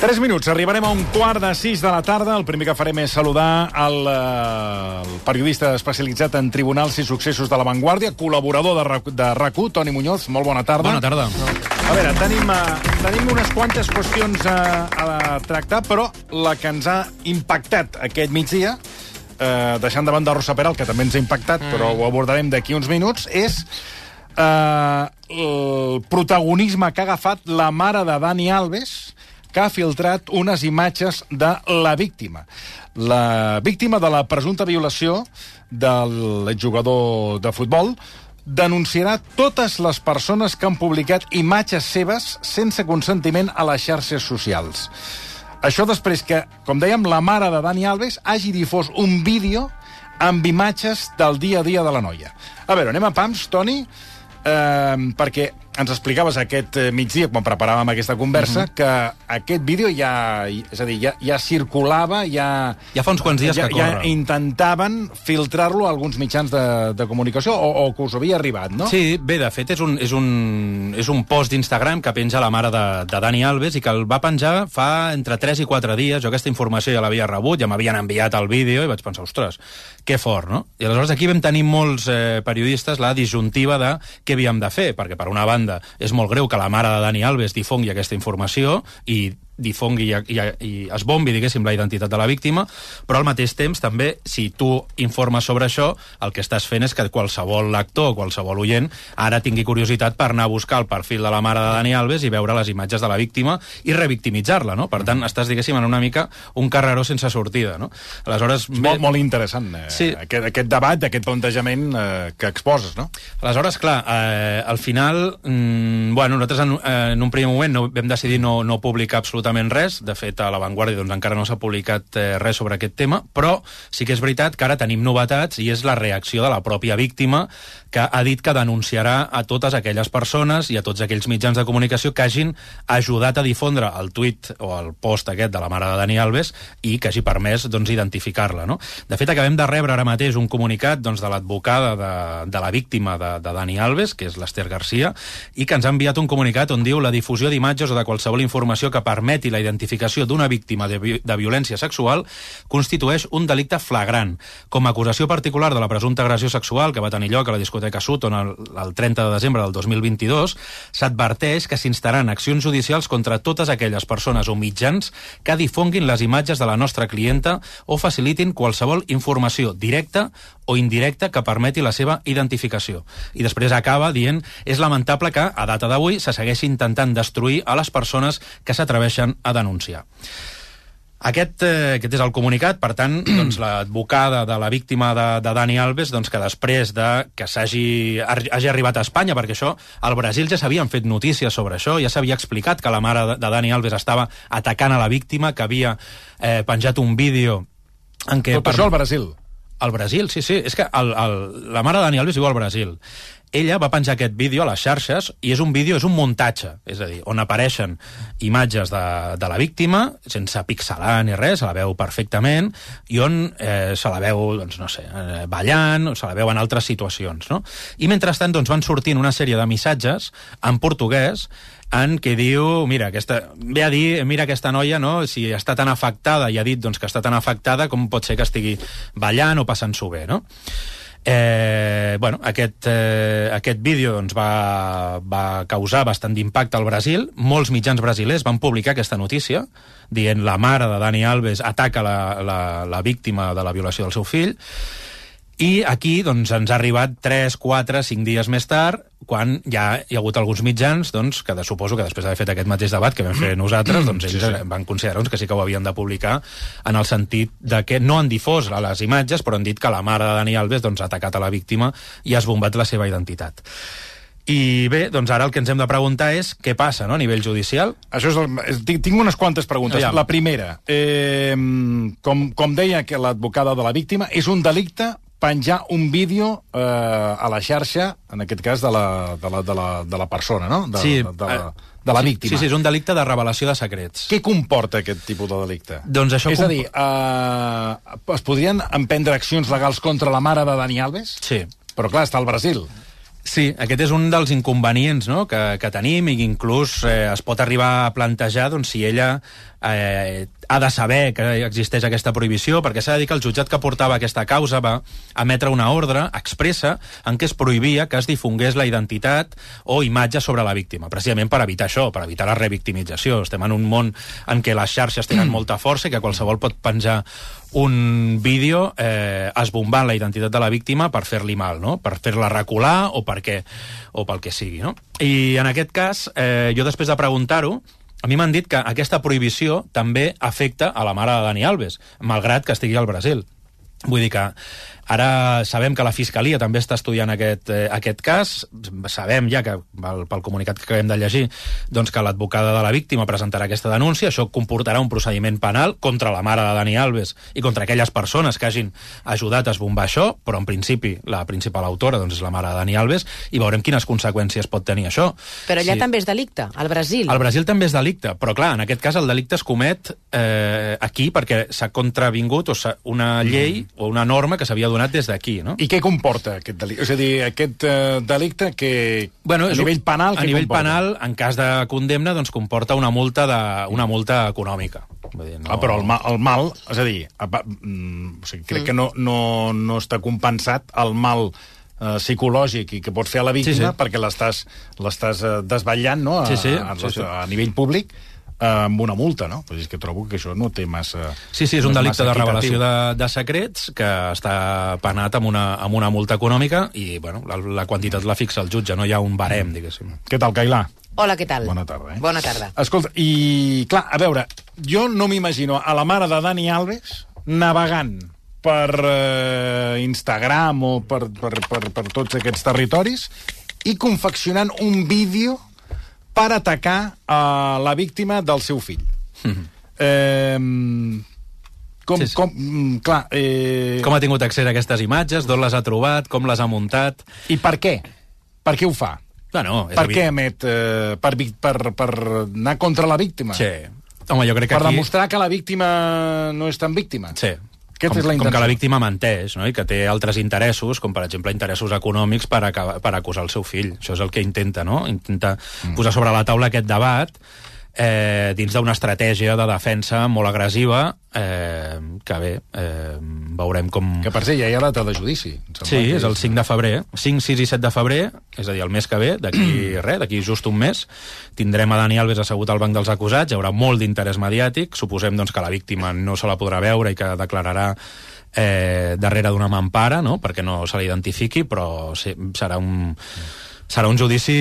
3 minuts, arribarem a un quart de 6 de la tarda. El primer que farem és saludar el, eh, el periodista especialitzat en tribunals i successos de La Vanguardia, col·laborador de, RAC- de RAC1, Toni Muñoz. Molt bona tarda. Bona tarda. A veure, tenim, uh, tenim unes quantes qüestions a, a tractar, però la que ens ha impactat aquest migdia, uh, deixant de banda Rosa Peral, que també ens ha impactat, mm. però ho abordarem d'aquí uns minuts, és uh, el protagonisme que ha agafat la mare de Dani Alves, que ha filtrat unes imatges de la víctima. La víctima de la presumpta violació del jugador de futbol denunciarà totes les persones que han publicat imatges seves sense consentiment a les xarxes socials. Això després que, com dèiem, la mare de Dani Alves hagi difós un vídeo amb imatges del dia a dia de la noia. A veure, anem a pams, Toni, eh, perquè ens explicaves aquest eh, migdia, quan preparàvem aquesta conversa, uh -huh. que aquest vídeo ja, és a dir, ja, ja circulava, ja... Ja fa uns quants dies ja, que ja corre. intentaven filtrar-lo a alguns mitjans de, de comunicació, o, o que us havia arribat, no? Sí, bé, de fet, és un, és un, és un post d'Instagram que penja la mare de, de Dani Alves i que el va penjar fa entre 3 i 4 dies. Jo aquesta informació ja l'havia rebut, ja m'havien enviat el vídeo i vaig pensar, ostres, que fort, no? I aleshores aquí vam tenir molts eh, periodistes la disjuntiva de què havíem de fer, perquè per una banda és molt greu que la mare de Dani Alves difongui aquesta informació i difongui i, i, i es bombi, diguéssim, la identitat de la víctima, però al mateix temps també, si tu informes sobre això, el que estàs fent és que qualsevol lector, qualsevol oient, ara tingui curiositat per anar a buscar el perfil de la mare de Dani Alves i veure les imatges de la víctima i revictimitzar-la, no? Per tant, estàs, diguéssim, en una mica un carreró sense sortida, no? Aleshores... És molt, molt interessant, eh, Sí. aquest, aquest debat, aquest plantejament eh, que exposes, no? Aleshores, clar, eh, al final, mm, bueno, nosaltres en, eh, en un primer moment no, vam decidir no, no publicar absolutament res. De fet, a La Vanguardia doncs, encara no s'ha publicat eh, res sobre aquest tema, però sí que és veritat que ara tenim novetats i és la reacció de la pròpia víctima que ha dit que denunciarà a totes aquelles persones i a tots aquells mitjans de comunicació que hagin ajudat a difondre el tuit o el post aquest de la mare de Dani Alves i que hagi permès doncs, identificar-la. No? De fet, acabem de rebre ara mateix un comunicat doncs, de l'advocada de, de la víctima de, de Dani Alves, que és l'Ester Garcia, i que ens ha enviat un comunicat on diu la difusió d'imatges o de qualsevol informació que permeti la identificació d'una víctima de, vi de violència sexual constitueix un delicte flagrant. Com a acusació particular de la presumpta agressió sexual que va tenir lloc a la discoteca Sutton el, el 30 de desembre del 2022, s'adverteix que s'instaran accions judicials contra totes aquelles persones o mitjans que difonguin les imatges de la nostra clienta o facilitin qualsevol informació directa o indirecta que permeti la seva identificació. I després acaba dient és lamentable que, a data d'avui, se segueixi intentant destruir a les persones que s'atreveixen a denunciar. Aquest, eh, aquest és el comunicat, per tant, doncs, l'advocada de la víctima de, de Dani Alves, doncs, que després de que s'hagi hagi arribat a Espanya, perquè això, al Brasil ja s'havien fet notícies sobre això, ja s'havia explicat que la mare de, de Dani Alves estava atacant a la víctima, que havia eh, penjat un vídeo en què... Tot això al Brasil. Al Brasil, sí, sí. És que el, el, la mare de Dani Alves viu al Brasil. Ella va penjar aquest vídeo a les xarxes i és un vídeo, és un muntatge, és a dir, on apareixen imatges de, de la víctima, sense pixelar ni res, se la veu perfectament, i on eh, se la veu, doncs, no sé, eh, ballant, o se la veu en altres situacions, no? I mentrestant, doncs, van sortint una sèrie de missatges en portuguès en què diu, mira, aquesta, ve a dir, mira aquesta noia, no? si està tan afectada i ha dit doncs, que està tan afectada, com pot ser que estigui ballant o passant-s'ho bé, no? Eh, bueno, aquest, eh, aquest vídeo doncs, va, va causar bastant d'impacte al Brasil. Molts mitjans brasilers van publicar aquesta notícia dient la mare de Dani Alves ataca la, la, la víctima de la violació del seu fill i aquí doncs, ens ha arribat 3, 4, 5 dies més tard, quan ja hi ha hagut alguns mitjans doncs, que de, suposo que després d'haver fet aquest mateix debat que vam fer nosaltres, doncs ells sí, sí. van considerar doncs, que sí que ho havien de publicar en el sentit de que no han difós les imatges, però han dit que la mare de Dani Alves doncs, ha atacat a la víctima i ha esbombat la seva identitat. I bé, doncs ara el que ens hem de preguntar és què passa no, a nivell judicial. Això és el, tinc unes quantes preguntes. Aviam. La primera, eh, com, com deia que l'advocada de la víctima, és un delicte penjar un vídeo eh, a la xarxa, en aquest cas de la, de la, de la, de la persona, no? De, Sí, de, de, la, eh, de la víctima. Sí, sí, és un delicte de revelació de secrets. Què comporta aquest tipus de delicte? Doncs això És a dir, eh, es podrien emprendre accions legals contra la mare de Dani Alves? Sí. Però clar, està al Brasil. Sí, aquest és un dels inconvenients no? que, que tenim i que inclús eh, es pot arribar a plantejar doncs, si ella eh, ha de saber que existeix aquesta prohibició, perquè s'ha de dir que el jutjat que portava aquesta causa va emetre una ordre expressa en què es prohibia que es difongués la identitat o imatge sobre la víctima, precisament per evitar això, per evitar la revictimització. Estem en un món en què les xarxes tenen molta força i que qualsevol pot penjar un vídeo eh, esbombant la identitat de la víctima per fer-li mal, no? per fer-la recular o, perquè, o pel que sigui. No? I en aquest cas, eh, jo després de preguntar-ho, a mi m'han dit que aquesta prohibició també afecta a la mare de Dani Alves, malgrat que estigui al Brasil. Vull dir que Ara sabem que la Fiscalia també està estudiant aquest, eh, aquest cas. Sabem ja que, pel, pel comunicat que acabem de llegir, doncs que l'advocada de la víctima presentarà aquesta denúncia. Això comportarà un procediment penal contra la mare de Dani Alves i contra aquelles persones que hagin ajudat a esbombar això, però en principi la principal autora doncs, és la mare de Dani Alves i veurem quines conseqüències pot tenir això. Però allà sí. també és delicte, al Brasil. Al Brasil també és delicte, però clar, en aquest cas el delicte es comet eh, aquí perquè s'ha contravingut o una llei mm. o una norma que s'havia donat donat des d'aquí, no? I què comporta aquest delicte? És a dir, aquest uh, delicte que bueno, a nivell penal... A nivell comporta? penal, en cas de condemna, doncs comporta una multa, de, una multa econòmica. Vull dir, no... ah, però el mal, el mal, és a dir, mm, o sigui, crec mm. que no, no, no està compensat el mal eh, psicològic i que pot fer a la víctima sí, sí. perquè l'estàs eh, desvetllant no? a, sí, sí. A, a, sí, sí. a nivell públic eh, amb una multa, no? Però és que trobo que això no té massa... Sí, sí, és un delicte de revelació de, de secrets que està penat amb una, amb una multa econòmica i, bueno, la, la quantitat la fixa el jutge, no hi ha un barem, diguéssim. Què tal, Cailà? Hola, què tal? Bona tarda, eh? Bona tarda. Escolta, i, clar, a veure, jo no m'imagino a la mare de Dani Alves navegant per eh, Instagram o per, per, per, per tots aquests territoris i confeccionant un vídeo per atacar a la víctima del seu fill. Mm -hmm. eh, com, sí, sí. com, mm, clar, eh... com ha tingut accés a aquestes imatges, d'on les ha trobat, com les ha muntat... I per què? Per què ho fa? Bueno, per evident. què emet? Eh, per, per, per anar contra la víctima? Sí. Home, jo crec que per aquí... demostrar que la víctima no és tan víctima? Sí. Aquesta com, és la com que la víctima menteix, no? i que té altres interessos, com per exemple interessos econòmics per, acabar, per acusar el seu fill. Això és el que intenta, no? Intenta mm. posar sobre la taula aquest debat eh, dins d'una estratègia de defensa molt agressiva eh, que bé, eh, veurem com... Que per ser ja hi ha data de judici. Sí, és el 5 de febrer. 5, 6 i 7 de febrer, és a dir, el mes que ve, d'aquí res, d'aquí just un mes, tindrem a Dani Alves assegut al banc dels acusats, hi haurà molt d'interès mediàtic, suposem doncs, que la víctima no se la podrà veure i que declararà eh, darrere d'una mampara, no?, perquè no se l'identifiqui, però sí, serà un... Mm serà un judici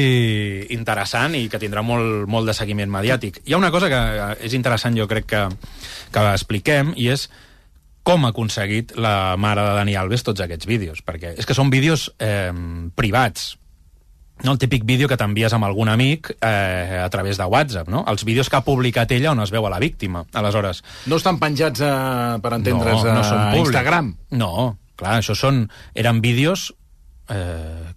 interessant i que tindrà molt, molt de seguiment mediàtic. Hi ha una cosa que és interessant, jo crec que, que expliquem, i és com ha aconseguit la mare de Dani Alves tots aquests vídeos, perquè és que són vídeos eh, privats, no el típic vídeo que t'envies amb algun amic eh, a través de WhatsApp, no? Els vídeos que ha publicat ella on es veu a la víctima. Aleshores... No estan penjats, a, per entendre's, no, no a Instagram? No, clar, això són... Eren vídeos eh,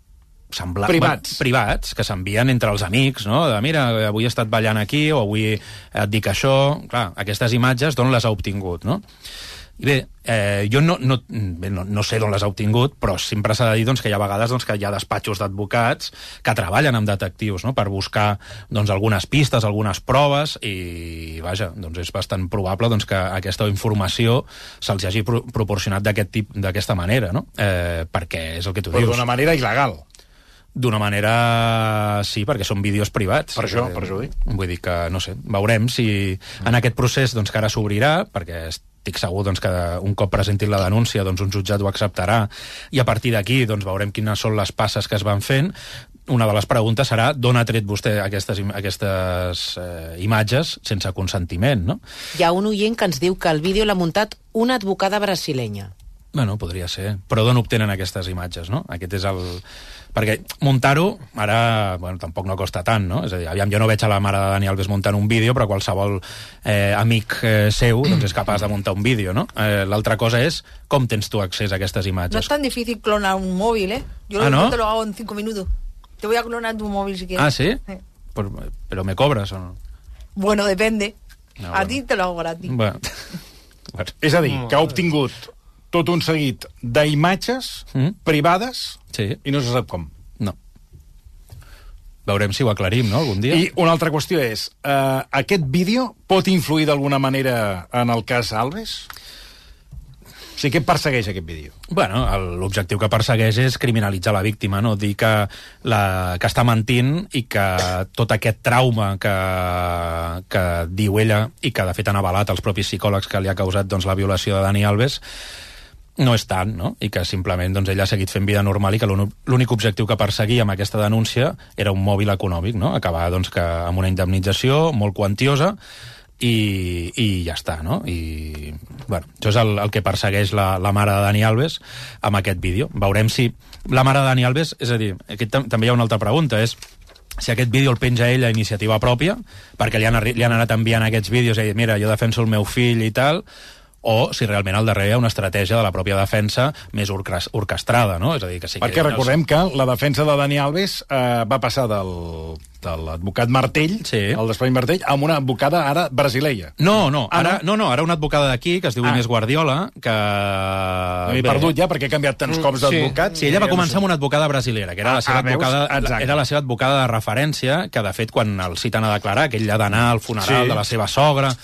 sembla... Privats. Privats, que s'envien entre els amics, no? De, mira, avui he estat ballant aquí, o avui et dic això... Clar, aquestes imatges d'on les ha obtingut, no? I bé, eh, jo no, no, bé, no, no sé d'on les ha obtingut, però sempre s'ha de dir doncs, que hi ha vegades doncs, que hi ha despatxos d'advocats que treballen amb detectius no? per buscar doncs, algunes pistes, algunes proves, i vaja, doncs és bastant probable doncs, que aquesta informació se'ls hagi pro proporcionat d'aquesta manera, no? eh, perquè és el que tu però dius. Però d'una manera il·legal. D'una manera... sí, perquè són vídeos privats. Per això, per això dic. Vull dir que, no sé, veurem si en aquest procés doncs, que ara s'obrirà, perquè estic segur doncs, que un cop presentin la denúncia doncs, un jutjat ho acceptarà i a partir d'aquí doncs, veurem quines són les passes que es van fent una de les preguntes serà d'on ha tret vostè aquestes, aquestes eh, imatges sense consentiment, no? Hi ha un oient que ens diu que el vídeo l'ha muntat una advocada brasilenya. Bueno, podria ser. Però d'on obtenen aquestes imatges, no? Aquest és el perquè muntar-ho, ara, bueno, tampoc no costa tant, no? És a dir, aviam, jo no veig a la mare de Dani Alves muntant un vídeo, però qualsevol eh, amic eh, seu doncs és capaç de muntar un vídeo, no? Eh, L'altra cosa és com tens tu accés a aquestes imatges. No és tan difícil clonar un móvil, ¿eh? Yo ah, ¿no? te lo hago en cinco minutos. Te voy a clonar tu móvil si quieres. Ah, ¿sí? sí. Pues, ¿Pero me cobras o no? Bueno, depende. No, a bueno. ti te lo hago gratis. Bueno. bueno. És a dir, que ha obtingut tot un seguit d'imatges mm. privades sí. i no se sap com. No. Veurem si ho aclarim, no?, algun dia. I una altra qüestió és, uh, aquest vídeo pot influir d'alguna manera en el cas Alves? O sigui, què persegueix aquest vídeo? Bueno, l'objectiu que persegueix és criminalitzar la víctima, no? Dir que, la, que està mentint i que tot aquest trauma que, que diu ella i que de fet han avalat els propis psicòlegs que li ha causat doncs, la violació de Dani Alves no és tant, no? I que simplement doncs, ella ha seguit fent vida normal i que l'únic objectiu que perseguia amb aquesta denúncia era un mòbil econòmic, no? Acabar doncs, que amb una indemnització molt quantiosa i, i ja està, no? I, bueno, això és el, el que persegueix la, la mare de Dani Alves amb aquest vídeo. Veurem si la mare de Dani Alves, és a dir, aquí tam també hi ha una altra pregunta, és si aquest vídeo el penja ella a iniciativa pròpia, perquè li han, li han anat enviant aquests vídeos i mira, jo defenso el meu fill i tal, o si realment al darrere hi ha una estratègia de la pròpia defensa més orquestrada, no? És a dir, que sí que... Perquè recordem que la defensa de Dani Alves eh, va passar del, de l'advocat Martell, Sí. el despatx Martell, amb una advocada ara brasileia. No, no, Ah, ara, no? no, no, ara una advocada d'aquí, que es diu Ah. Inés Guardiola, que... M'he Bé, perdut ja, perquè he canviat tants cops d'advocat. Sí, ella va no començar amb una advocada brasilera, que era, Ah, la seva ah, advocada, era la seva advocada de referència, que de fet quan el citen a declarar, que ell ha d'anar al funeral Sí. de la seva sogra,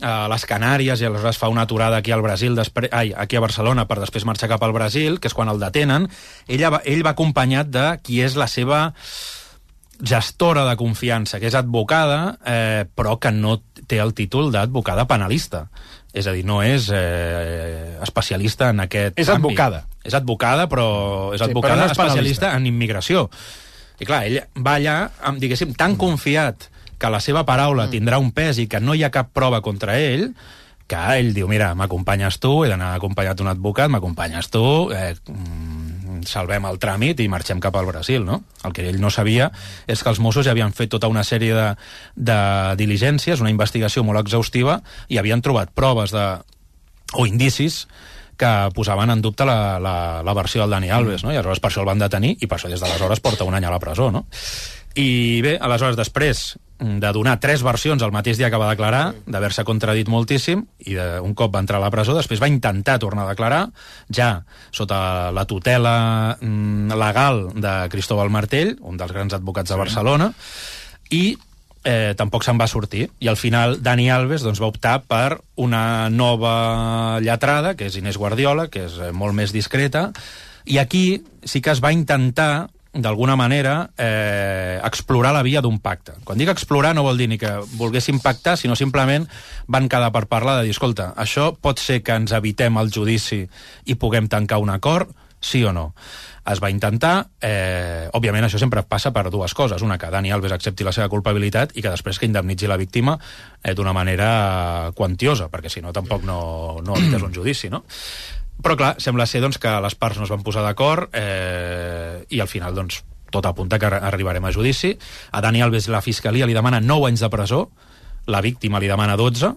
a les Canàries i aleshores fa una aturada aquí al Brasil, després, ai, aquí a Barcelona per després marxar cap al Brasil, que és quan el detenen, ella va, ell va acompanyat de qui és la seva gestora de confiança, que és advocada, eh, però que no té el títol d'advocada penalista. És a dir, no és eh, especialista en aquest És àmbit. advocada. És advocada, però és Sí, advocada però no és especialista en immigració. I clar, ell va allà, amb, diguéssim, tan confiat que la seva paraula tindrà un pes i que no hi ha cap prova contra ell, que ell diu, mira, m'acompanyes tu, he d'anar acompanyat d'un advocat, m'acompanyes tu, eh, mm, salvem el tràmit i marxem cap al Brasil, no? El que ell no sabia és que els Mossos ja havien fet tota una sèrie de, de diligències, una investigació molt exhaustiva, i havien trobat proves de, o indicis que posaven en dubte la, la, la versió del Dani Alves, no? I aleshores per això el van detenir i per això des d'aleshores porta un any a la presó, no? I bé, aleshores, després de donar tres versions el mateix dia que va declarar, d'haver-se contradit moltíssim, i de, un cop va entrar a la presó, després va intentar tornar a declarar, ja sota la tutela mm, legal de Cristóbal Martell, un dels grans advocats de Barcelona, i eh, tampoc se'n va sortir. I al final Dani Alves doncs, va optar per una nova lletrada, que és Inés Guardiola, que és eh, molt més discreta, i aquí sí que es va intentar d'alguna manera eh, explorar la via d'un pacte. Quan dic explorar no vol dir ni que volguessin pactar, sinó simplement van quedar per parlar de dir, escolta, això pot ser que ens evitem el judici i puguem tancar un acord, sí o no? Es va intentar, eh, òbviament això sempre passa per dues coses. Una, que Dani Alves accepti la seva culpabilitat i que després que indemnitzi la víctima eh, d'una manera quantiosa, perquè si no tampoc no, no evites un judici, no? Però clar, sembla ser doncs, que les parts no es van posar d'acord eh, i al final doncs, tot apunta que ar- arribarem a judici. A Dani Alves la Fiscalia li demana 9 anys de presó, la víctima li demana 12,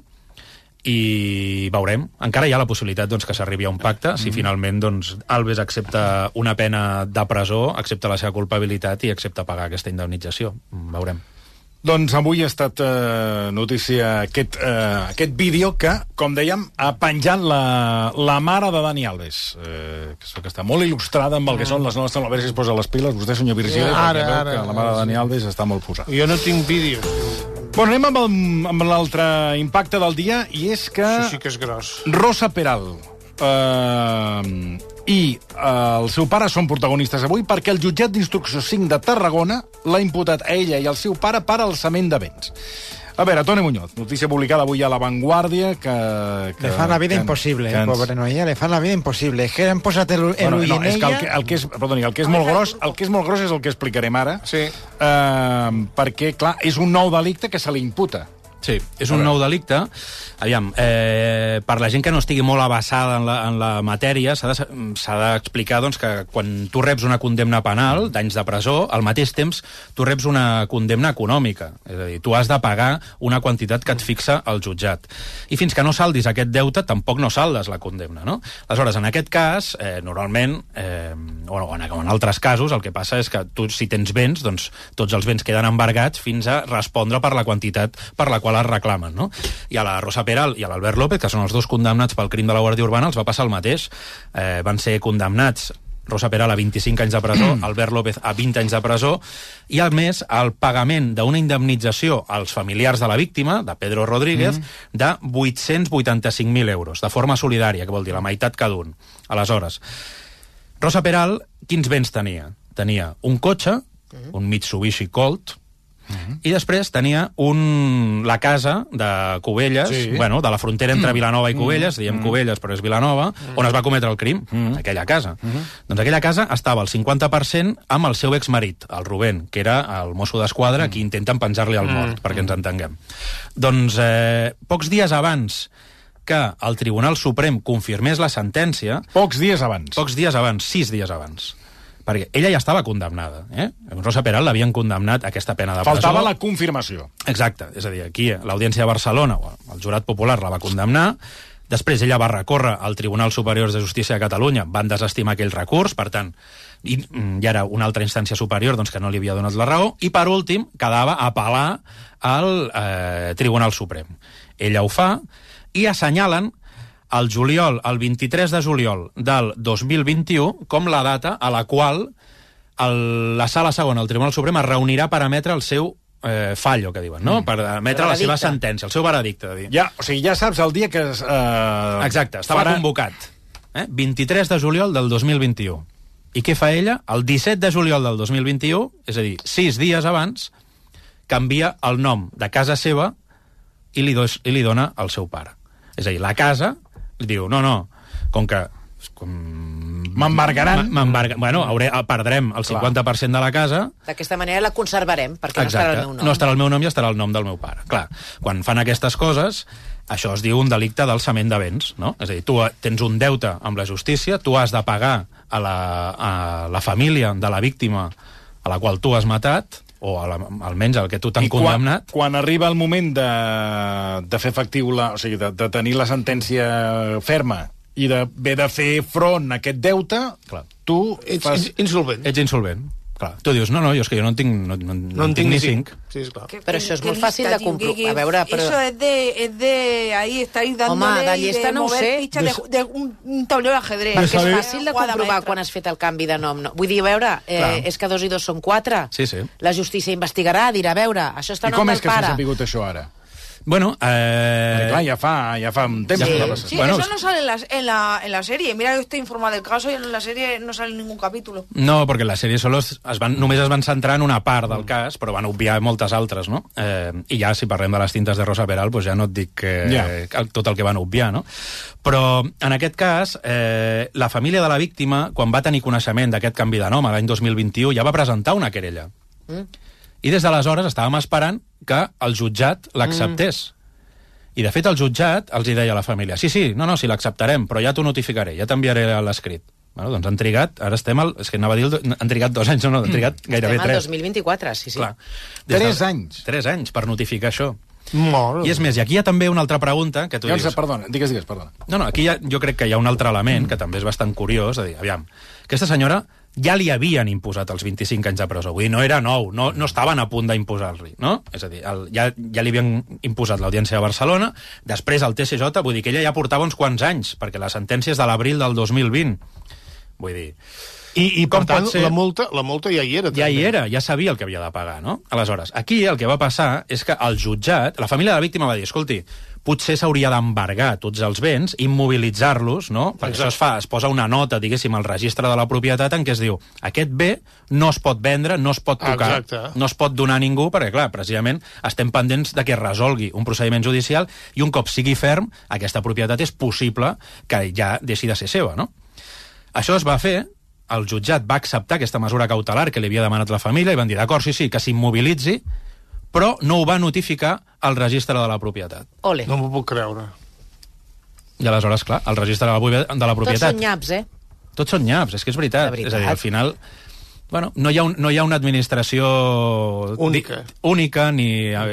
i veurem. Encara hi ha la possibilitat doncs, que s'arribi a un pacte, si finalment doncs, Alves accepta una pena de presó, accepta la seva culpabilitat i accepta pagar aquesta indemnització. Mm, Veurem. Doncs avui ha estat eh, notícia aquest, eh, aquest vídeo que, com dèiem, ha penjat la, la mare de Dani Alves, eh, que, està molt il·lustrada amb el que són les noves a veure si es posa les piles, vostè, senyor Virgili, Ara, veu ara, que la mare de. Dani Alves està molt posada. Jo no tinc vídeo. Bueno, anem amb el- amb l'altre impacte del dia, i és que Això sí que és gros. Rosa Peral eh, i eh, el seu pare són protagonistes avui perquè el jutjat d'instrucció 5 de Tarragona l'ha imputat a ella i al seu pare per alçament de béns. A veure, Toni Muñoz, notícia publicada avui a La Vanguardia, que... que Le fan la vida que- imposible, que eh, ens- pobre Noia, le fan la vida imposible. Es que han posat el, el Bueno, ull no, en és que el que, el que és, perdoni, el que és molt gros, el que és molt gros és el que explicarem ara, Sí. eh, perquè, clar, és un nou delicte que se li imputa. Sí, és un nou delicte. Aviam, eh, per la gent que no estigui molt abassada en la, en la matèria, s'ha de- s'ha d'explicar doncs, que quan tu reps una condemna penal d'anys de presó, al mateix temps tu reps una condemna econòmica. És a dir, tu has de pagar una quantitat que et fixa el jutjat. I fins que no saldis aquest deute, tampoc no saldes la condemna, no? Aleshores, en aquest cas, eh, normalment, eh, o en, en altres casos, el que passa és que tu, si tens béns, doncs tots els béns queden embargats fins a respondre per la quantitat per la qual es reclamen, no? I a la Rosa Peral i a l'Albert López, que són els dos condemnats pel crim de la Guàrdia Urbana, els va passar el mateix. Eh, van ser condemnats Rosa Peral a 25 anys de presó, Albert López a 20 anys de presó, i a més el pagament d'una indemnització als familiars de la víctima, de Pedro Rodríguez, mm. de 885.000 euros, de forma solidària, que vol dir la meitat cada un. Aleshores, Rosa Peral, quins béns tenia? Tenia un cotxe, un Mitsubishi Colt, i després tenia un, la casa de Cubelles, Sí. bueno, de la frontera entre Vilanova i Cubelles, diem Cubelles però és Vilanova, on es va cometre el crim, aquella casa. Doncs aquella casa estava al 50% amb el seu exmarit, el Rubén, que era el mosso d'esquadra qui intenten penjar-li al mort, perquè ens entenguem. Doncs eh, pocs dies abans que el Tribunal Suprem confirmés la sentència, Pocs dies abans. pocs dies abans, sis dies abans, perquè ella ja estava condemnada. Eh? Rosa Peral l'havien condemnat a aquesta pena de presó. Faltava la confirmació. Exacte, és a dir, aquí l'Audiència de Barcelona, el jurat popular la va condemnar, després ella va recórrer al Tribunal Superior de Justícia de Catalunya, van desestimar aquell recurs, per tant, i, mm, ja era una altra instància superior doncs, que no li havia donat la raó, i per últim quedava apel·lar al eh, Tribunal Suprem. Ella ho fa, i assenyalen el juliol, el 23 de juliol del 2021, com la data a la qual el, la sala segona, el Tribunal Suprem, es reunirà per emetre el seu eh, fallo, que diuen, no? Mm. Per emetre la seva sentència, el seu veredicte. Dir. Ja, o sigui, ja saps el dia que... es, Eh, Exacte, estava farà- convocat. Eh? 23 de juliol del 2021. I què fa ella? El 17 de juliol del 2021, és a dir, sis dies abans, canvia el nom de casa seva i li, dos, i li dona al seu pare. És a dir, la casa li diu, no, no, com que... Com... M'embargaran. M'embarga... Bueno, hauré, perdrem el Clar. 50% de la casa, D'aquesta manera la conservarem, perquè no estarà el meu nom. no estarà el meu nom i estarà el nom del meu pare. Clar, quan fan aquestes coses, això es diu un delicte d'alçament de béns, no? És a dir, tu tens un deute amb la justícia, tu has de pagar a la, a la família de la víctima a la qual tu has matat, o a la, almenys el que tu t'han I quan, condemnat, quan arriba el moment de, de fer efectiu la, o sigui, de, de tenir la sentència ferma i d'haver de fer front a aquest deute, Clar. tu Ets fas... ins- insolvent. ets insolvent. Clar. Tu dius, no, no, jo és que jo no en tinc, no, no, No en tinc ni cinc. Sí. Qué- Pero eso es qué muy fácil lista, de que- que a veure, però- Eso es de, es de ahí estáis dándole Home, de de no ho sé. de, de un, un tablero de ajedrez. Perquè és fàcil de comprovar quan has fet el canvi de nom. No? Vull dir, a veure, eh, Clar. és que dos i dos són quatre. Sí, sí. La justícia investigarà, dirà, a veure, això està I a com nom és del que s'ha pare. sabut això ara? Bueno, Perquè, eh... clar, ja fa, ja fa un temps Sí. que va. Sí, Bueno, eso no sale en la, en, la, en la serie. Mira, yo estoy informada del caso y en la serie no sale ningún capítulo. No, perquè la sèrie solo es es van, només es van centrar en una part del cas, però van obviar moltes altres, no? Eh, I ja, si parlem de les tintes de Rosa Peral, doncs ja no et dic eh, Ja. el- tot el que van obviar, no? Però, en aquest cas, eh, la família de la víctima, quan va tenir coneixement d'aquest canvi de nom, a l'any 2021, ja va presentar una querella. Mm. I des d'aleshores estàvem esperant que el jutjat l'acceptés. I, de fet, el jutjat els hi deia a la família sí, sí, no, no, sí, l'acceptarem, però ja t'ho notificaré, ja t'enviaré l'escrit. Bueno, doncs han trigat, ara estem al... És que anava a dir, han trigat dos anys, no, no, han trigat gairebé Estem al tres. 2024, sí, sí. Clar. Tres de- anys. Tres anys per notificar això. Molt. I és més, i aquí hi ha també una altra pregunta que tu Llavors, dius... perdona, digues, digues, perdona. No, no, aquí ha, jo crec que hi ha un altre element que també és bastant curiós, de dir, aviam, aquesta senyora ja li havien imposat els 25 anys de presó, vull dir, no era nou, no, no estaven a punt d'imposar-li, no? És a dir, el, ja, ja li havien imposat l'Audiència de Barcelona, després el TCJ, vull dir que ella ja portava uns quants anys, perquè la sentència és de l'abril del 2020. Vull dir, I, i per Com tant, pot ser? la multa, la multa ja hi era. ja hi també. era, ja sabia el que havia de pagar, no? Aleshores, aquí el que va passar és que el jutjat, la família de la víctima va dir, escolti, potser s'hauria d'embargar tots els béns, immobilitzar-los, no? Perquè això es fa, es posa una nota, diguéssim, al registre de la propietat en què es diu aquest bé no es pot vendre, no es pot tocar, Exacte. no es pot donar a ningú, perquè, clar, precisament estem pendents de que es resolgui un procediment judicial i un cop sigui ferm, aquesta propietat és possible que ja deixi de ser seva, no? Això es va fer, el jutjat va acceptar aquesta mesura cautelar que li havia demanat la família i van dir, d'acord, sí, sí, que s'immobilitzi, però no ho va notificar al registre de la propietat. Ole. No m'ho puc creure. I aleshores, clar, el registre de la, de la Tots propietat... són nyaps, eh? Tots són nyaps, és que és veritat. De veritat. És a dir, al final... Bueno, no hi ha, un, no hi ha una administració Única. di- única ni,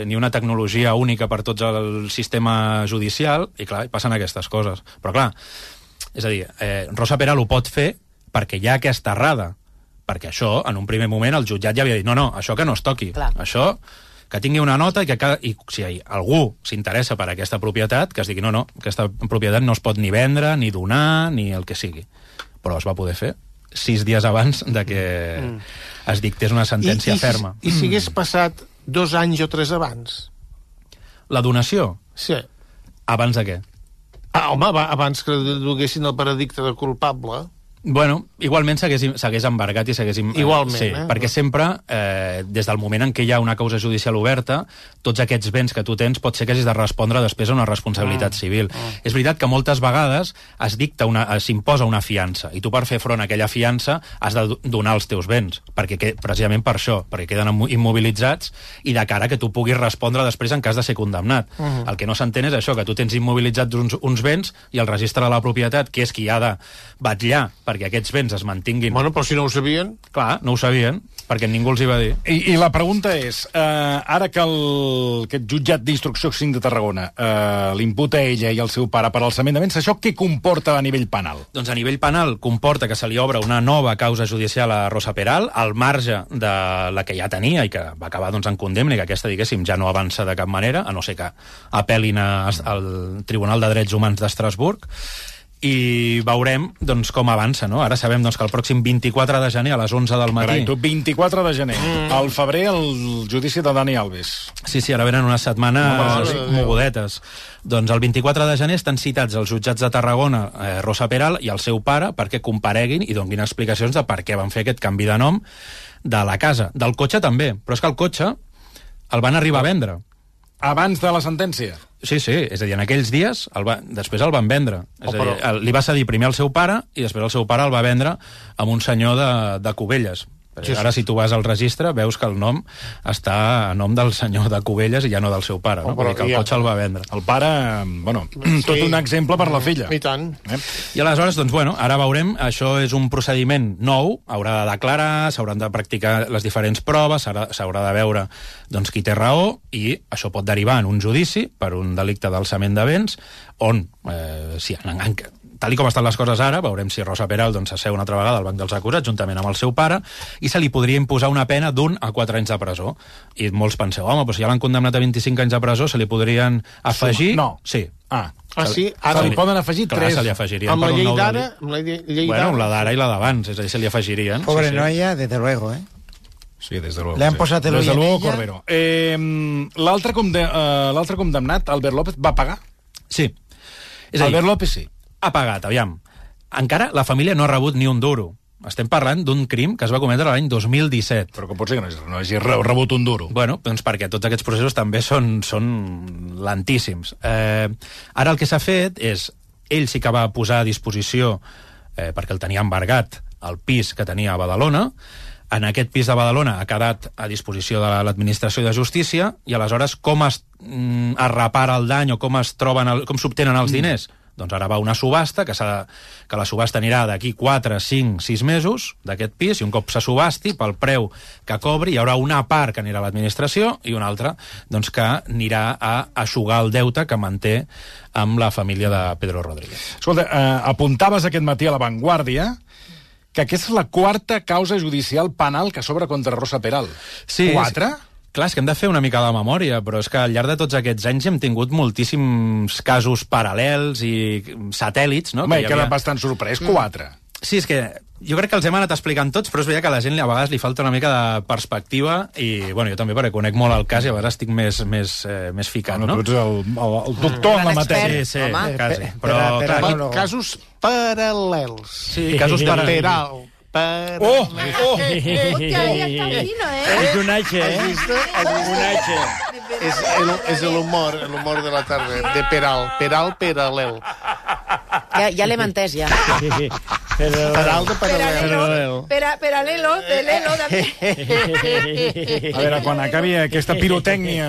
ni una tecnologia única per tots el sistema judicial i clar, passen aquestes coses. Però clar, és a dir, eh, Rosa Peral ho pot fer perquè hi ha aquesta errada. Perquè això, en un primer moment, el jutjat ja havia dit no, no, això que no es toqui. Clar. Això que tingui una nota i que cada, i si hi- algú s'interessa per aquesta propietat, que es digui no, no, aquesta propietat no es pot ni vendre, ni donar, ni el que sigui. Però es va poder fer. sis dies abans de que es dictés una sentència I, i, ferma. I si hagués passat dos anys o tres abans? La donació, Sí. abans de què? Ah, home, abans que duguessin el veredicte de culpable... Bueno, igualment s'hagués embargat i s'hagués... eh, Igualment, sí, eh? perquè sempre, eh, des del moment en què hi ha una causa judicial oberta, tots aquests béns que tu tens pot ser que hagis de respondre després a una responsabilitat civil. És veritat que moltes vegades es dicta una, s'imposa una fiança, i tu per fer front a aquella fiança has de do- donar els teus béns, perquè que, precisament per això, perquè queden immo- immobilitzats i de cara que tu puguis respondre després en cas de ser condemnat. El que no s'entén és això, que tu tens immobilitzats uns, uns béns i el registre de la propietat, que és qui ha de batllar perquè aquests béns es mantinguin Bueno, però si no ho sabien... Clar, no ho sabien, perquè ningú els hi va dir. I, I la pregunta és, eh, ara que el, aquest jutjat d'instrucció 5 de Tarragona eh, l'imputa ella i el seu pare per alçament de béns, això què comporta a nivell penal? Doncs a nivell penal comporta que se li obre una nova causa judicial a Rosa Peral, al marge de la que ja tenia i que va acabar doncs, en condemna i que aquesta, diguéssim, ja no avança de cap manera, a no ser que apel·lin a, al Tribunal de Drets Humans d'Estrasburg, i veurem doncs, com avança. No? Ara sabem doncs, que el pròxim 24 de gener a les 11 del matí... Carai, tu, 24 de gener. Mm. Al febrer, el judici de Dani Alves. Sí, sí, ara venen unes setmanes Déu. mogudetes. Doncs el 24 de gener estan citats els jutjats de Tarragona, eh, Rosa Peral i el seu pare perquè compareguin i donguin explicacions de per què van fer aquest canvi de nom de la casa. Del cotxe també, però és que el cotxe el van arribar a vendre. Abans de la sentència. Sí, sí, és a dir, en aquells dies el va, després el van vendre. És Oh, a dir, però- el, li va cedir primer al seu pare i després el seu pare el va vendre amb un senyor de, de Cubelles. Sí, sí. Ara, si tu vas al registre, veus que el nom està a nom del senyor de Cubelles i ja no del seu pare, no? Oh, però perquè el ja- cotxe el va vendre. El pare, bueno, tot un exemple per la filla. I tant. Eh? I aleshores, doncs, bueno, ara veurem, això és un procediment nou, haurà de declarar, s'hauran de practicar les diferents proves, s'haurà de veure doncs, qui té raó, i això pot derivar en un judici per un delicte d'alçament de béns, on, eh, si, en, en, tal i com estan les coses ara, veurem si Rosa Peral doncs, s'asseu una altra vegada al banc dels acusats, juntament amb el seu pare, i se li podria imposar una pena d'un a quatre anys de presó. I molts penseu, home, però si ja l'han condemnat a 25 anys de presó, se li podrien afegir... No. Sí. Ah, Ah, sí? Ara li poden afegir Clar, tres. se li afegirien amb la un llei d'ara... la llei, Bueno, la d'ara i la d'abans, és a dir, se li afegirien. Pobre sí, sí. noia, desde luego, ¿eh? Sí, des de luego. Le han sí. posat el Des de ull en luego, ella. Cordero. Eh, L'altre conde uh, l'altre condemnat, Albert López, va pagar? Sí. És a dir, Albert López sí. Ha pagat, aviam. Encara la família no ha rebut ni un duro. Estem parlant d'un crim que es va cometre l'any 2017. Però com pot ser que no hagi, no hagi re- rebut un duro? Bueno, doncs perquè tots aquests processos també són, són lentíssims. Eh, ara el que s'ha fet és, ell sí que va posar a disposició, eh, perquè el tenia embargat, el pis que tenia a Badalona, en aquest pis de Badalona ha quedat a disposició de l'administració de justícia i aleshores com es, mm, es repara el dany o com es troben el, com s'obtenen els diners? Doncs ara va una subhasta, que, que la subhasta anirà d'aquí 4, 5, 6 mesos d'aquest pis, i un cop se subhasti, pel preu que cobri, hi haurà una part que anirà a l'administració i una altra doncs, que anirà a aixugar el deute que manté amb la família de Pedro Rodríguez. Escolta, eh, apuntaves aquest matí a La Vanguardia que aquesta és la quarta causa judicial penal que s'obre contra Rosa Peral. Quatre? és- Clar, és que hem de fer una mica de memòria, però és que al llarg de tots aquests anys hem tingut moltíssims casos paral·lels i satèl·lits, no? Home, que havia- bastant sorprès. Quatre. Sí, és que jo crec que els hem anat explicant tots, però és veritat que a la gent a vegades li falta una mica de perspectiva i, bueno, jo també perquè conec molt el cas i a vegades estic més, més, eh, més ficat, Bueno, no? tu ets el, el, el doctor en la matèria. Sí, sí, Home. quasi. Per- Però, per- clar, per- aquí- no. Casos paral·lels. sí, casos De Paral. Oh, oh! Hòstia, ja està fino, eh? Es un H, ¿Has ¿eh? visto? Un H. Es el, es el humor, el humor de la tarde. De Peral. Peral paral·lel. Ja, ja l'hem entès, ja. Pero... Peral de paral·lel. Paralelo. Pera, paralelo, de lelo, de... A veure, quan acabi aquesta pirotècnia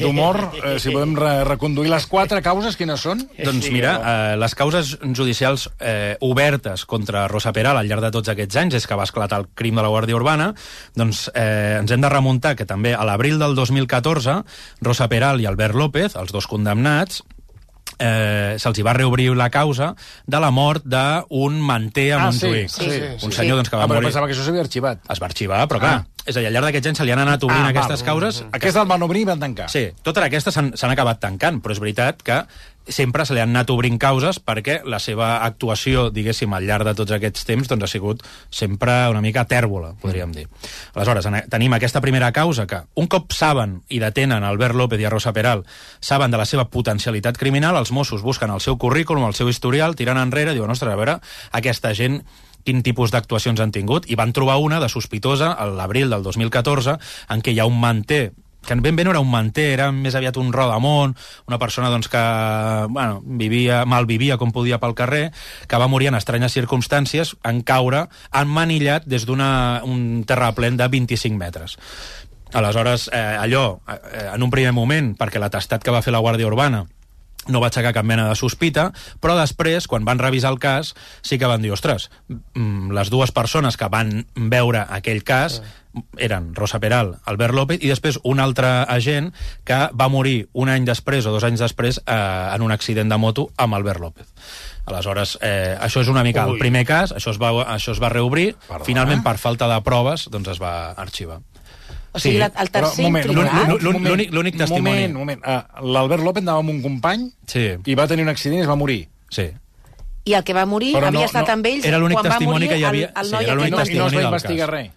d'humor, eh, si podem re reconduir les quatre causes, quines són? Doncs mira, eh, les causes judicials eh, obertes contra Rosa Peral al llarg de tots aquests anys, és que va esclatar el crim de la Guàrdia Urbana, doncs eh, ens hem de remuntar que també a l'abril del 2014, Rosa Peral i Albert López, els dos condemnats, eh, se'ls va reobrir la causa de la mort d'un manter a Ah, Montjuïc. sí, sí, un sí, senyor sí. doncs, que va Ah, morir... pensava que això s'havia arxivat. Es va arxivar, però clar, és a dir, al llarg d'aquests anys se li han anat obrint Ah, aquestes val. causes. Aquest el van obrir i van tancar. Sí, totes aquestes s'han acabat tancant, però és veritat que sempre se li han anat obrint causes perquè la seva actuació, diguéssim, al llarg de tots aquests temps, doncs ha sigut sempre una mica tèrbola, podríem dir. Aleshores, en- tenim aquesta primera causa que, un cop saben i detenen Albert López i a Rosa Peral, saben de la seva potencialitat criminal, els Mossos busquen el seu currículum, el seu historial, tiren enrere, diuen, ostres, a veure, aquesta gent quin tipus d'actuacions han tingut, i van trobar una de sospitosa a l'abril del 2014, en què hi ha un manter que ben bé no era un manter, era més aviat un rodamont, una persona doncs, que bueno, vivia, malvivia com podia pel carrer, que va morir en estranyes circumstàncies en caure emmanillat des d'un terraplén de 25 metres. Aleshores, eh, allò, eh, en un primer moment, perquè l'atestat que va fer la Guàrdia Urbana no va aixecar cap mena de sospita, però després, quan van revisar el cas, sí que van dir, ostres, mm, les dues persones que van veure aquell cas eren Rosa Peral, Albert López, i després un altre agent que va morir un any després o dos anys després eh, en un accident de moto amb Albert López. Aleshores, eh, això és una mica el Ui. primer cas, això es va, això es va reobrir, Perdona? finalment per falta de proves doncs es va arxivar. O sigui, Sí, la- el tercer moment, implicat... l'únic- testimoni. Moment, moment. Uh, L'Albert López anava amb un company Sí, i va tenir un accident i es va morir. sí. I el que va morir Però no- havia estat no- amb ells era l'únic va testimoni morir que hi havia- el, el sí, noi era I no, aquest i no es va investigar res.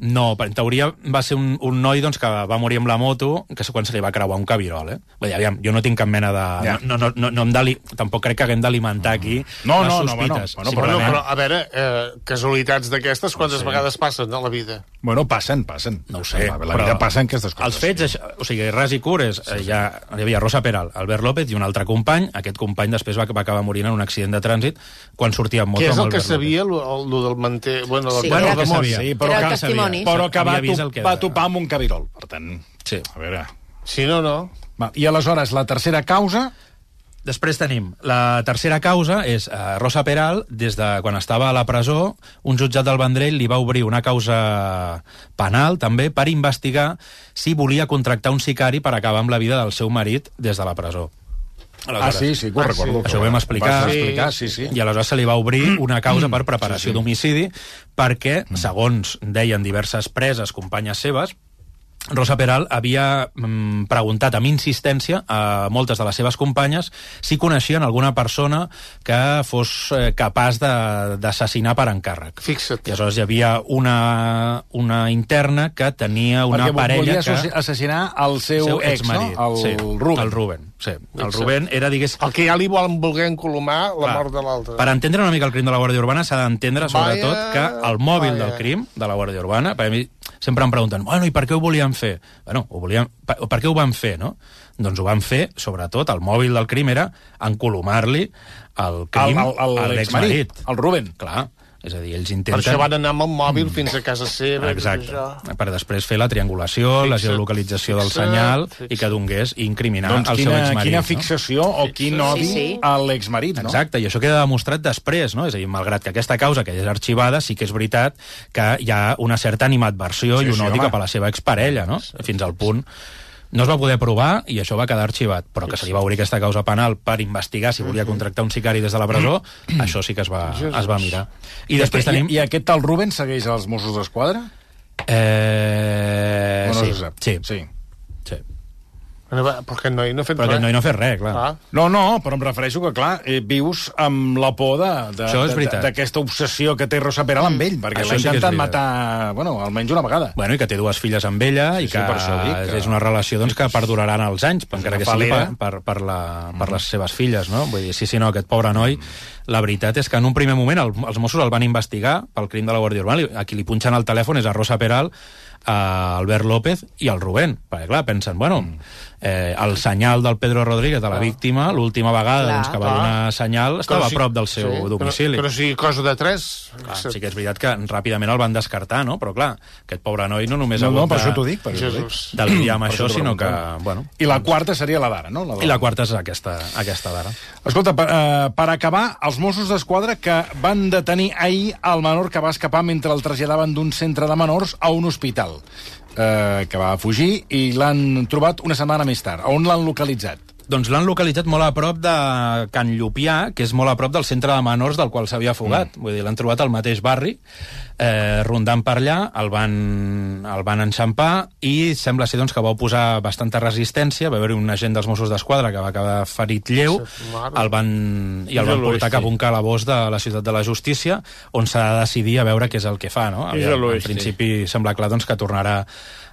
No, però en teoria va ser un, un noi doncs, que va morir amb la moto que quan se li va creuar un cabirol, eh? Vull dir, aviam, jo no tinc cap mena de... Ja. No, no, no, no hem d'ali- tampoc crec que haguem d'alimentar aquí No, les no, no, bueno, sospites. bueno, Bueno, Simplement- però, a veure, eh, casualitats d'aquestes, quantes vegades passen a la vida? Bueno, passen, passen. No ho sé, La, la vida passen aquestes coses. Els fets, això, o sigui, res i cures, sí, sí. Ja, hi havia Rosa Peral, Albert López i un altre company. Aquest company després va, va acabar morint en un accident de trànsit quan sortia amb moto Què és amb el que Albert sabia, lo, lo del manter... Bueno, Sí, del Bueno, era- el que sabia. Sí, però Era que, el testimoni. Però que va, Havia vist to el que va topar amb un cabirol. Per tant, Sí. a veure... Si no, no. Va, I aleshores, la tercera causa... Després tenim la tercera causa, és eh, Rosa Peral, des de quan estava a la presó, un jutjat del Vendrell li va obrir una causa penal, també, per investigar si volia contractar un sicari per acabar amb la vida del seu marit des de la presó. Ah, sí, sí, que ho Ah, recordo. sí. Això ho vam explicar. Sí. explicar, sí, sí. I aleshores se li va obrir una causa per preparació d'homicidi perquè, segons deien diverses preses, companyes seves, Rosa Peral havia mm, preguntat amb insistència a moltes de les seves companyes si coneixien alguna persona que fos eh, capaç de- d'assassinar per encàrrec. Fixa't. I aleshores hi havia una, una interna que tenia una Perquè parella que... assassinar- assassinar el seu, ex, no? El sí, Ruben. El Ruben, sí. El. Ruben era, digués, El que ja li volen voler encolomar la Clar. mort de l'altre. Per entendre una mica el crim de la Guàrdia Urbana s'ha d'entendre sobretot Vaya, que el mòbil vaya. del crim de la Guàrdia Urbana, perquè a mi sempre em pregunten, bueno, i per què ho volien fer? Bueno, ho volien, per, per què ho van fer, no? Doncs ho van fer, sobretot, el mòbil del crim era encolomar-li el crim El- el- a el exmarit, el Ruben. Clar, és a dir, ells Per intenten... això van anar amb el mòbil fins a casa seva. Exacte. això. Per després fer la triangulació, la Fixa't, geolocalització del fixa't, senyal fixa't. i que donés i incriminar Doncs el seu quina, exmarit. quina no? fixació o quin odi Sí, sí. a l'exmarit, no? Exacte, i això queda demostrat després, no? És a dir, malgrat que aquesta causa que ja és arxivada, sí que és veritat que hi ha una certa animadversió Sí, i un sí, odi home. cap a la seva exparella, no? Fins al punt no es va poder provar i això va quedar arxivat, però que se li va obrir aquesta causa penal per investigar si volia contractar un sicari des de la presó, això sí que es va, es va mirar. I després I, tenim... I aquest tal Ruben segueix als Mossos d'Esquadra? Eh... o no sí, se sap? sí, sí. sí. Bueno, va, Però aquest noi no ha fet Però res. aquest noi no ha fet res, clar. Ah. No, no, però em refereixo que, clar, eh, vius amb la por d'aquesta obsessió que té Rosa Peral amb ell, perquè l'ha sí intentat matar, bueno, almenys una vegada. Bueno, i que té dues filles amb ella Sí, i sí, que, per això dic que- és una relació doncs, que perduraran els anys, encara que sigui per, per, per, la, per les seves filles, no? Vull dir, sí, sí, no, aquest pobre noi, la veritat és que en un primer moment el, els Mossos el van investigar pel crim de la Guàrdia Urbana, a qui li punxen el telèfon és a Rosa Peral, a Albert López i al Rubén, perquè clar, pensen, bueno, eh, el senyal del Pedro Rodríguez, de la víctima, l'última vegada Clar. doncs, que va Clar. donar senyal, estava si- a prop del seu sí, domicili. Però, però si cosa de tres... Clar, sí que és veritat que ràpidament el van descartar, no? Però clar, aquest pobre noi no només No, ha no, hagut per de, això t'ho dic. Per això t'ho dic. Jesús. de lidiar amb això, sinó que, bueno... I la quarta seria la d'ara, no? La I la quarta és aquesta, aquesta d'ara. Escolta, per, eh, per acabar, els Mossos d'Esquadra que van detenir ahir el menor que va escapar mentre el traslladaven d'un centre de menors a un hospital, eh, que va fugir i l'han trobat una setmana més tard. On l'han localitzat? Doncs l'han localitzat molt a prop de Can Llupià, que és molt a prop del centre de menors del qual s'havia fugat. Mm. Vull dir, l'han trobat al mateix barri, eh, rondant per allà, el van, el van enxampar i sembla ser doncs, que va posar bastanta resistència. Va haver un agent dels Mossos d'Esquadra que va acabar ferit lleu el van, i el van portar cap a un calabós de la ciutat de la justícia, on s'ha de decidir a veure què és el que fa. No? És a en principi sembla clar doncs, que tornarà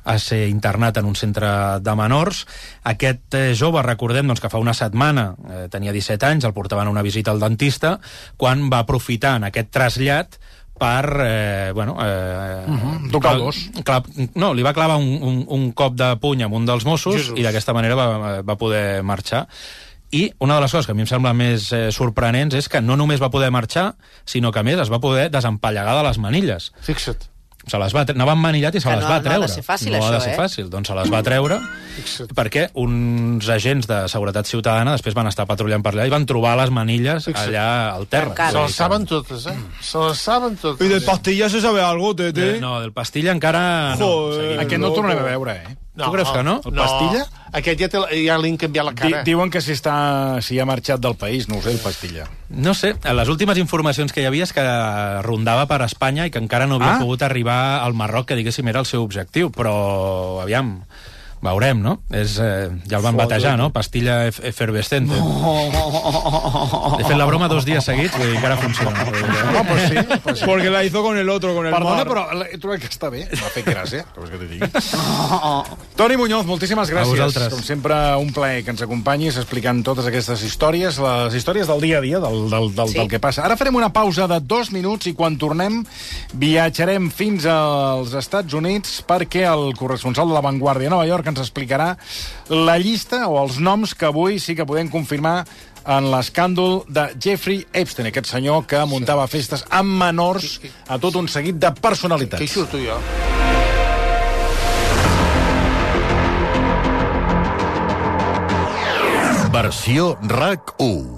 a ser internat en un centre de menors. Aquest eh, jove, recordem doncs, que fa una setmana, eh, tenia 17 anys, el portaven a una visita al dentista, quan va aprofitar en aquest trasllat per, eh, bueno... Eh, uh Mhm, tocar el dos. Clar, no, li va clavar un, un, un cop de puny amb un dels Mossos Jesús. i d'aquesta manera va, va poder marxar. I una de les coses que a mi em sembla més eh, sorprenents és que no només va poder marxar, sinó que a més es va poder desempallegar de les manilles. Fixa't. Se les va tre- anava emmanillat i se Que les no- va no ha de treure. ser fàcil, no ha això, de ser eh? fàcil. Doncs se les va treure Fixa't. perquè uns agents de seguretat ciutadana després van estar patrullant per allà i van trobar les manilles Fixa't. allà al terra. Encara. Se les saben totes, eh? Se les saben totes. ¿Y del pastilla se sabe algo, Tete? Eh, No, del pastilla encara... Joder. No, seguim. Aquest no el tornem a veure, eh? Tu creus que no? El Pastilla? Aquest ja, té, ja li han canviat la Di, cara. diuen que si, està, si ha marxat del país, no ho sé, el Pastilla. No sé, les últimes informacions que hi havia és que rondava per Espanya i que encara no havia Ah. pogut arribar al Marroc, que diguéssim era el seu objectiu, però aviam, veurem, no? És, eh, ja el van batejar, no? Pastilla ef efervescente. He fet la broma dos dies seguits, vull dir que ara funciona. No, pues sí, pues sí. Porque la hizo con el otro, con el Perdona, mar. però he trobat que està bé. M'ha fet gràcia, què vols que t'hi digui? Toni Muñoz, moltíssimes gràcies. vosaltres. Com sempre, un plaer que ens acompanyis explicant totes aquestes històries, les històries del dia a dia, del, del, del, Sí. del que passa. Ara farem una pausa de dos minuts i quan tornem viatjarem fins als Estats Units perquè el corresponsal de La Vanguardia a Nova York ens explicarà la llista o els noms que avui sí que podem confirmar en l'escàndol de Jeffrey Epstein, aquest senyor que muntava festes amb menors a tot un seguit de personalitats. Que hi surto jo. Versió RAC 1.